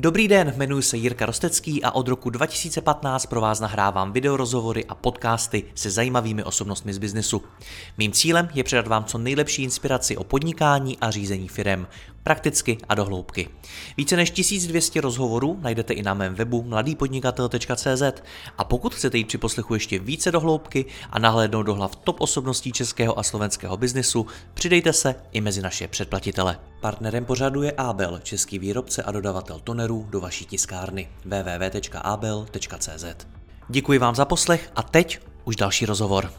Dobrý den, jmenuji se Jirka Rostecký a od roku 2015 pro vás nahrávám videorozhovory a podcasty se zajímavými osobnostmi z biznesu. Mým cílem je předat vám co nejlepší inspiraci o podnikání a řízení firem, prakticky a dohloubky. Více než 1200 rozhovorů najdete i na mém webu mladýpodnikatel.cz a pokud chcete jít při poslechu ještě více dohloubky a nahlédnout do hlav top osobností českého a slovenského biznesu, přidejte se i mezi naše předplatitele. Partnerem pořadu je Abel, český výrobce a dodavatel tonerů do vaší tiskárny www.abel.cz. Děkuji vám za poslech a teď už další rozhovor.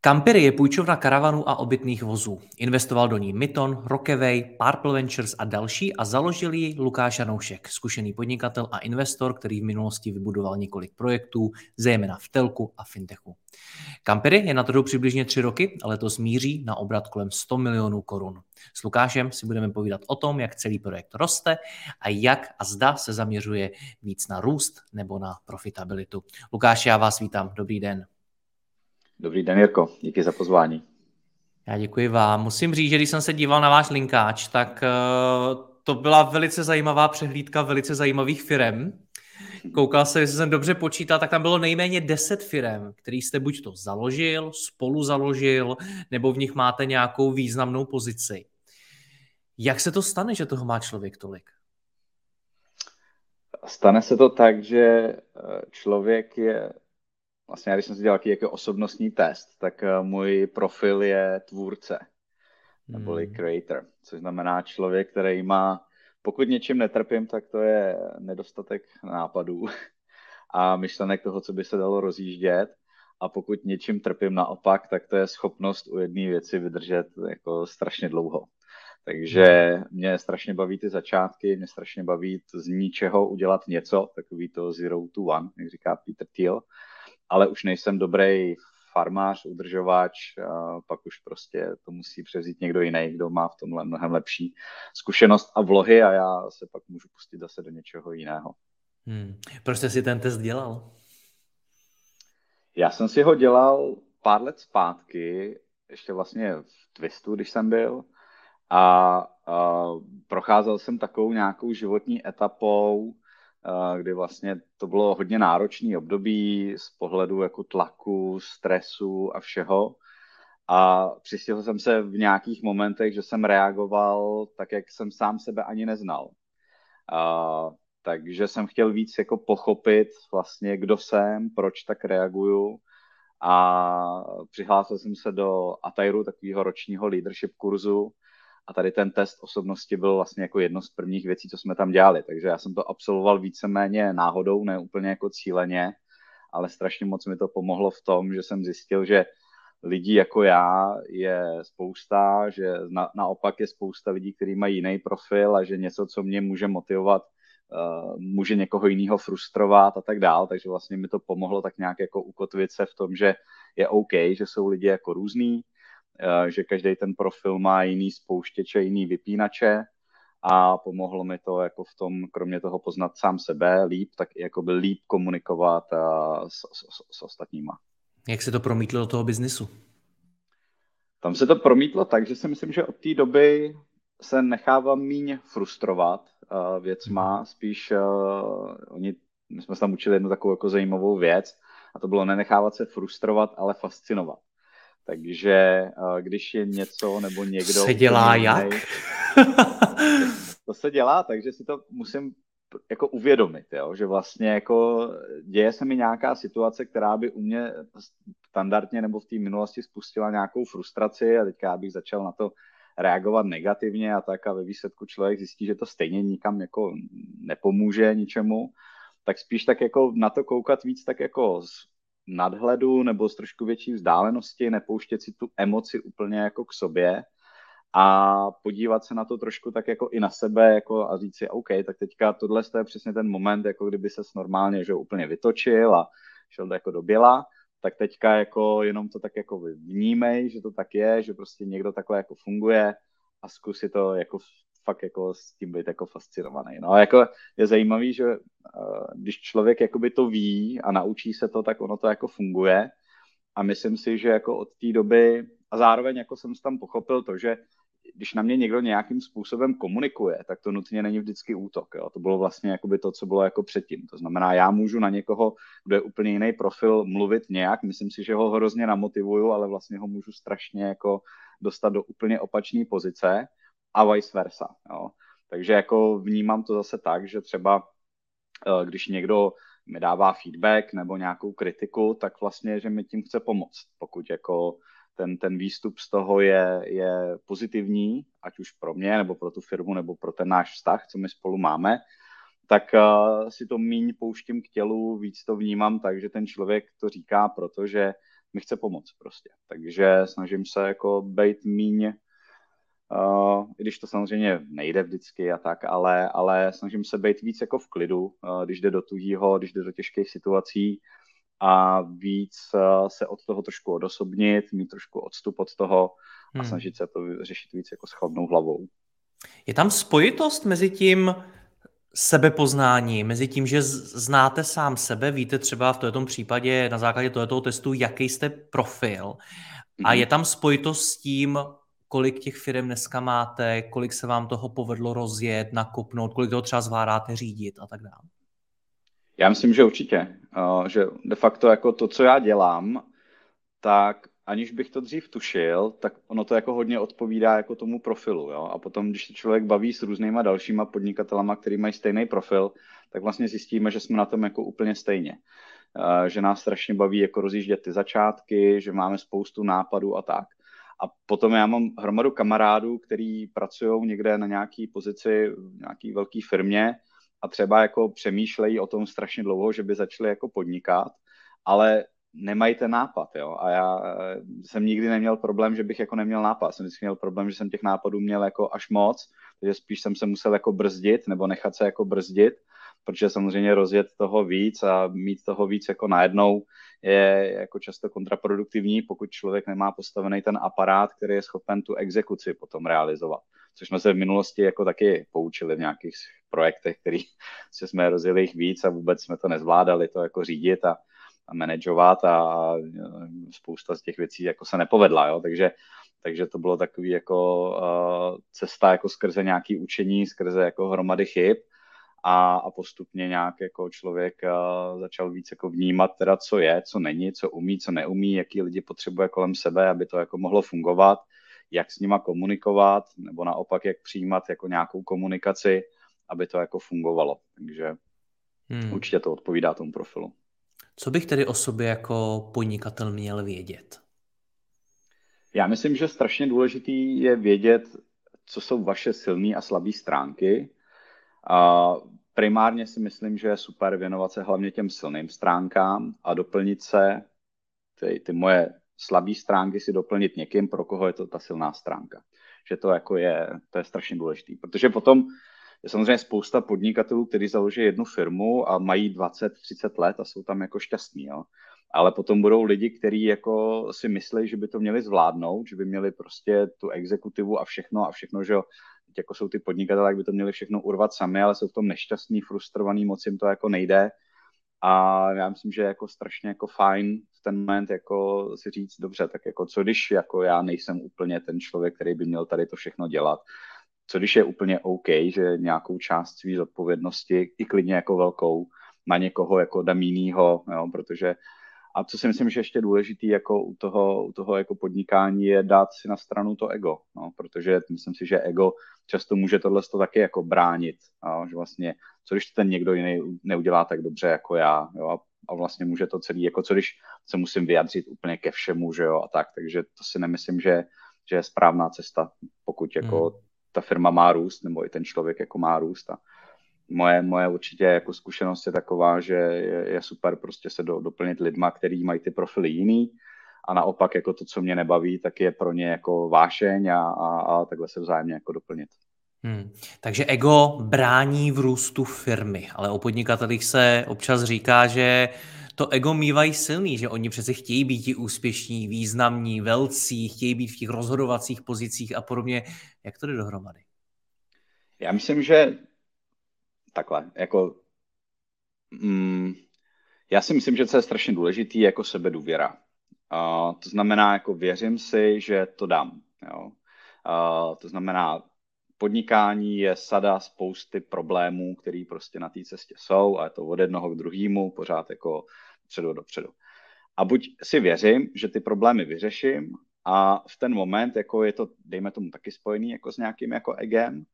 Campery je půjčovna karavanů a obytných vozů. Investoval do ní Myton, Rockaway, Purple Ventures a další a založil ji Lukáš Janoušek, zkušený podnikatel a investor, který v minulosti vybudoval několik projektů, zejména v telku a fintechu. Campery je na trhu přibližně tři roky a letos míří na obrat kolem 100 milionů korun. S Lukášem si budeme povídat o tom, jak celý projekt roste a jak a zda se zaměřuje víc na růst nebo na profitabilitu. Lukáš, já vás vítám. Dobrý den. Dobrý den, Jirko. Díky za pozvání. Já děkuji vám. Musím říct, že když jsem se díval na váš linkáč, tak eh, to byla velice zajímavá přehlídka velice zajímavých firm. Koukal se, jestli jsem dobře počítal, tak tam bylo nejméně 10 firm, který jste buď to založil, spolu založil, nebo v nich máte nějakou významnou pozici. Jak se to stane, že toho má člověk tolik? Stane se to tak, že eh, člověk je vlastně když jsem si dělal jaký osobnostní test, tak uh, můj profil je tvůrce, neboli hmm. creator, což znamená člověk, který má, pokud něčím netrpím, tak to je nedostatek nápadů a myšlenek toho, co by se dalo rozjíždět. A pokud něčím trpím naopak, tak to je schopnost u jedné věci vydržet jako strašně dlouho. Takže hmm. mě strašně baví ty začátky, mě strašně baví z ničeho udělat něco, takový to zero to one, jak říká Peter Thiel ale už nejsem dobrý farmář, udržovač, a pak už prostě to musí převzít někdo jiný, kdo má v tomhle mnohem lepší zkušenost a vlohy a já se pak můžu pustit zase do něčeho jiného. Hmm. Proč jste si ten test dělal? Já jsem si ho dělal pár let zpátky, ještě vlastně v Twistu, když jsem byl, a, a procházel jsem takovou nějakou životní etapou, kdy vlastně to bylo hodně náročný období z pohledu jako tlaku, stresu a všeho. A přistihl jsem se v nějakých momentech, že jsem reagoval tak, jak jsem sám sebe ani neznal. A, takže jsem chtěl víc jako pochopit vlastně, kdo jsem, proč tak reaguju. A přihlásil jsem se do Atairu, takového ročního leadership kurzu, a tady ten test osobnosti byl vlastně jako jedno z prvních věcí, co jsme tam dělali. Takže já jsem to absolvoval víceméně náhodou, ne úplně jako cíleně, ale strašně moc mi to pomohlo v tom, že jsem zjistil, že lidí jako já je spousta, že na, naopak je spousta lidí, kteří mají jiný profil a že něco, co mě může motivovat, uh, může někoho jiného frustrovat a tak dál, takže vlastně mi to pomohlo tak nějak jako ukotvit se v tom, že je OK, že jsou lidi jako různý, že každý ten profil má jiný spouštěče, jiný vypínače a pomohlo mi to jako v tom, kromě toho poznat sám sebe líp, tak i jako by líp komunikovat eh, s, s, s ostatníma. Jak se to promítlo do toho biznisu? Tam se to promítlo tak, že si myslím, že od té doby se nechávám míň frustrovat uh, věcma, mhm. spíš uh, oni, my jsme se tam učili jednu takovou jako zajímavou věc a to bylo nenechávat se frustrovat, ale fascinovat. Takže eh, když je něco nebo někdo... Se dělá jak? to se dělá, takže si to musím jako uvědomit, jo? že vlastně jako děje se mi nějaká situace, která by u mě standardně nebo v té minulosti spustila nějakou frustraci a teďka bych začal na to reagovat negativně a tak a ve výsledku člověk zjistí, že to stejně nikam jako nepomůže ničemu, tak spíš tak jako na to koukat víc tak jako nadhledu nebo z trošku větší vzdálenosti, nepouštět si tu emoci úplně jako k sobě a podívat se na to trošku tak jako i na sebe jako a říct si, OK, tak teďka tohle je přesně ten moment, jako kdyby se normálně že úplně vytočil a šel jako do běla, tak teďka jako jenom to tak jako vnímej, že to tak je, že prostě někdo takhle jako funguje a zkusi to jako fakt jako s tím být jako fascinovaný. No a jako je zajímavý, že uh, když člověk jakoby to ví a naučí se to, tak ono to jako funguje a myslím si, že jako od té doby a zároveň jako jsem tam pochopil to, že když na mě někdo nějakým způsobem komunikuje, tak to nutně není vždycky útok. Jo. To bylo vlastně jakoby to, co bylo jako předtím. To znamená, já můžu na někoho, kdo je úplně jiný profil, mluvit nějak, myslím si, že ho hrozně namotivuju, ale vlastně ho můžu strašně jako dostat do úplně opačné pozice a vice versa. Jo. Takže jako vnímám to zase tak, že třeba eh, když někdo mi dává feedback nebo nějakou kritiku, tak vlastně, že mi tím chce pomoct. Pokud jako ten, ten výstup z toho je, je pozitivní, ať už pro mě, nebo pro tu firmu, nebo pro ten náš vztah, co my spolu máme, tak uh, si to míň pouštím k tělu, víc to vnímám tak, že ten člověk to říká, protože mi chce pomoct prostě. Takže snažím se jako být míň Uh, i když to samozřejmě nejde vždycky a tak, ale, ale snažím se být víc jako v klidu, uh, když jde do tuhýho, když jde do těžkých situací a víc uh, se od toho trošku odosobnit, mít trošku odstup od toho a hmm. snažit se to řešit víc jako s chladnou hlavou. Je tam spojitost mezi tím sebepoznání, mezi tím, že znáte sám sebe, víte třeba v tomto případě na základě tohoto testu, jaký jste profil a mhm. je tam spojitost s tím, kolik těch firm dneska máte, kolik se vám toho povedlo rozjet, nakopnout, kolik toho třeba zvládáte řídit a tak dále? Já myslím, že určitě. Že de facto jako to, co já dělám, tak aniž bych to dřív tušil, tak ono to jako hodně odpovídá jako tomu profilu. Jo? A potom, když se člověk baví s různýma dalšíma podnikatelama, který mají stejný profil, tak vlastně zjistíme, že jsme na tom jako úplně stejně. Že nás strašně baví jako rozjíždět ty začátky, že máme spoustu nápadů a tak. A potom já mám hromadu kamarádů, který pracují někde na nějaký pozici v nějaký velké firmě a třeba jako přemýšlejí o tom strašně dlouho, že by začali jako podnikat, ale nemají ten nápad, jo. A já eh, jsem nikdy neměl problém, že bych jako neměl nápad. Jsem vždycky měl problém, že jsem těch nápadů měl jako až moc, takže spíš jsem se musel jako brzdit nebo nechat se jako brzdit, protože samozřejmě rozjet toho víc a mít toho víc jako najednou je jako často kontraproduktivní, pokud člověk nemá postavený ten aparát, který je schopen tu exekuci potom realizovat. Což jsme se v minulosti jako taky poučili v nějakých projektech, který jsme rozjeli jich víc a vůbec jsme to nezvládali to jako řídit a, a manažovat a spousta z těch věcí jako se nepovedla, jo? takže takže to bylo takový jako uh, cesta jako skrze nějaký učení, skrze jako hromady chyb a, a postupně nějak jako člověk uh, začal víc jako vnímat teda, co je, co není, co umí, co neumí, jaký lidi potřebuje kolem sebe, aby to jako mohlo fungovat, jak s nima komunikovat, nebo naopak, jak přijímat jako nějakou komunikaci, aby to jako fungovalo. Takže hmm. určitě to odpovídá tomu profilu. Co bych tedy o sobě jako podnikatel měl vědět? Já myslím, že strašně důležitý je vědět, co jsou vaše silné a slabé stránky. A primárně si myslím, že je super věnovat se hlavně těm silným stránkám a doplnit se ty, ty moje slabé stránky si doplnit někým, pro koho je to ta silná stránka. Že to jako je, to je strašně důležité. Protože potom je samozřejmě spousta podnikatelů, kteří založí jednu firmu a mají 20-30 let a jsou tam jako šťastní. Jo ale potom budou lidi, kteří jako si myslí, že by to měli zvládnout, že by měli prostě tu exekutivu a všechno a všechno, že jo, jako jsou ty podnikatelé, jak by to měli všechno urvat sami, ale jsou v tom nešťastní, frustrovaný, moc jim to jako nejde. A já myslím, že je jako strašně jako fajn v ten moment jako si říct, dobře, tak jako co když jako já nejsem úplně ten člověk, který by měl tady to všechno dělat. Co když je úplně OK, že nějakou část své zodpovědnosti, i klidně jako velkou, na někoho jako dám jinýho, jo, protože a co si myslím, že ještě důležitý jako u toho, u toho jako podnikání je dát si na stranu to ego, no, protože myslím si, že ego často může tohle to taky jako bránit, no, že vlastně, co když ten někdo jiný neudělá tak dobře jako já, jo, a, a vlastně může to celý, jako co když se musím vyjadřit úplně ke všemu, že jo, a tak, takže to si nemyslím, že, že je správná cesta, pokud jako hmm. ta firma má růst, nebo i ten člověk jako má růst a, moje, moje určitě jako zkušenost je taková, že je, je super prostě se do, doplnit lidma, který mají ty profily jiný a naopak jako to, co mě nebaví, tak je pro ně jako vášeň a, a, a takhle se vzájemně jako doplnit. Hmm. Takže ego brání v růstu firmy, ale o podnikatelích se občas říká, že to ego mývají silný, že oni přece chtějí být i úspěšní, významní, velcí, chtějí být v těch rozhodovacích pozicích a podobně. Jak to jde dohromady? Já myslím, že takhle, jako mm, já si myslím, že co je strašně důležitý, jako sebedůvěra. Uh, to znamená, jako věřím si, že to dám. Jo. Uh, to znamená, podnikání je sada spousty problémů, které prostě na té cestě jsou a je to od jednoho k druhému, pořád jako předu dopředu. A buď si věřím, že ty problémy vyřeším a v ten moment, jako je to, dejme tomu, taky spojený jako s nějakým jako egem,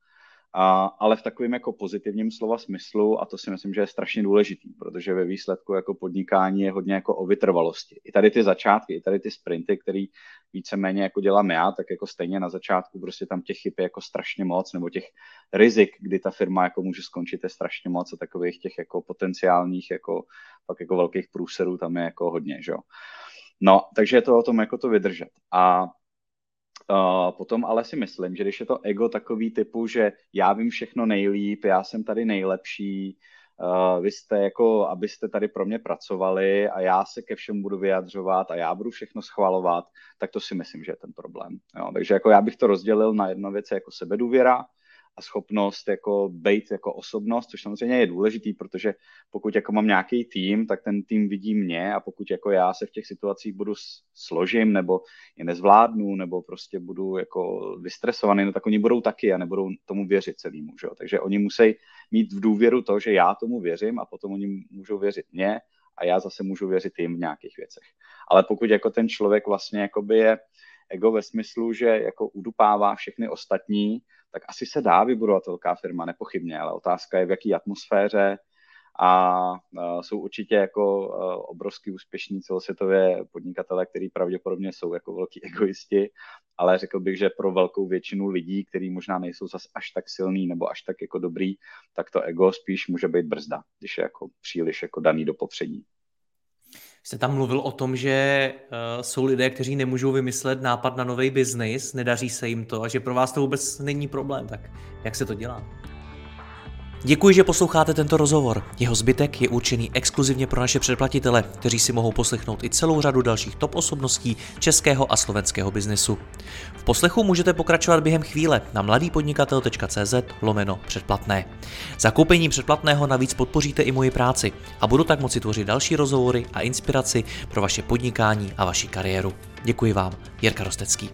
a, ale v takovém jako pozitivním slova smyslu a to si myslím, že je strašně důležitý, protože ve výsledku jako podnikání je hodně jako o vytrvalosti. I tady ty začátky, i tady ty sprinty, který víceméně jako dělám já, tak jako stejně na začátku prostě tam těch chyb je jako strašně moc, nebo těch rizik, kdy ta firma jako může skončit je strašně moc a takových těch jako potenciálních jako pak jako velkých průserů tam je jako hodně, že jo. No, takže je to o tom jako to vydržet. A Uh, potom ale si myslím, že když je to ego takový typu, že já vím všechno nejlíp, já jsem tady nejlepší, uh, vy jste jako, abyste tady pro mě pracovali a já se ke všemu budu vyjadřovat a já budu všechno schvalovat, tak to si myslím, že je ten problém. Jo, takže jako já bych to rozdělil na jedno věc jako sebedůvěra, a schopnost jako být jako osobnost, což samozřejmě je důležitý, protože pokud jako mám nějaký tým, tak ten tým vidí mě a pokud jako já se v těch situacích budu složím nebo je nezvládnu nebo prostě budu jako vystresovaný, no tak oni budou taky a nebudou tomu věřit celýmu, že? takže oni musí mít v důvěru to, že já tomu věřím a potom oni můžou věřit mě a já zase můžu věřit jim v nějakých věcech. Ale pokud jako ten člověk vlastně jakoby je ego ve smyslu, že jako udupává všechny ostatní, tak asi se dá vybudovat velká firma, nepochybně, ale otázka je v jaké atmosféře a jsou určitě jako obrovský úspěšní celosvětově podnikatele, kteří pravděpodobně jsou jako velký egoisti, ale řekl bych, že pro velkou většinu lidí, kteří možná nejsou zas až tak silný nebo až tak jako dobrý, tak to ego spíš může být brzda, když je jako příliš jako daný do popředí. Jste tam mluvil o tom, že uh, jsou lidé, kteří nemůžou vymyslet nápad na nový biznis, nedaří se jim to a že pro vás to vůbec není problém. Tak jak se to dělá? Děkuji, že posloucháte tento rozhovor. Jeho zbytek je určený exkluzivně pro naše předplatitele, kteří si mohou poslechnout i celou řadu dalších top osobností českého a slovenského biznesu. V poslechu můžete pokračovat během chvíle na mladýpodnikatel.cz lomeno předplatné. Zakoupením předplatného navíc podpoříte i moji práci a budu tak moci tvořit další rozhovory a inspiraci pro vaše podnikání a vaši kariéru. Děkuji vám, Jirka Rostecký.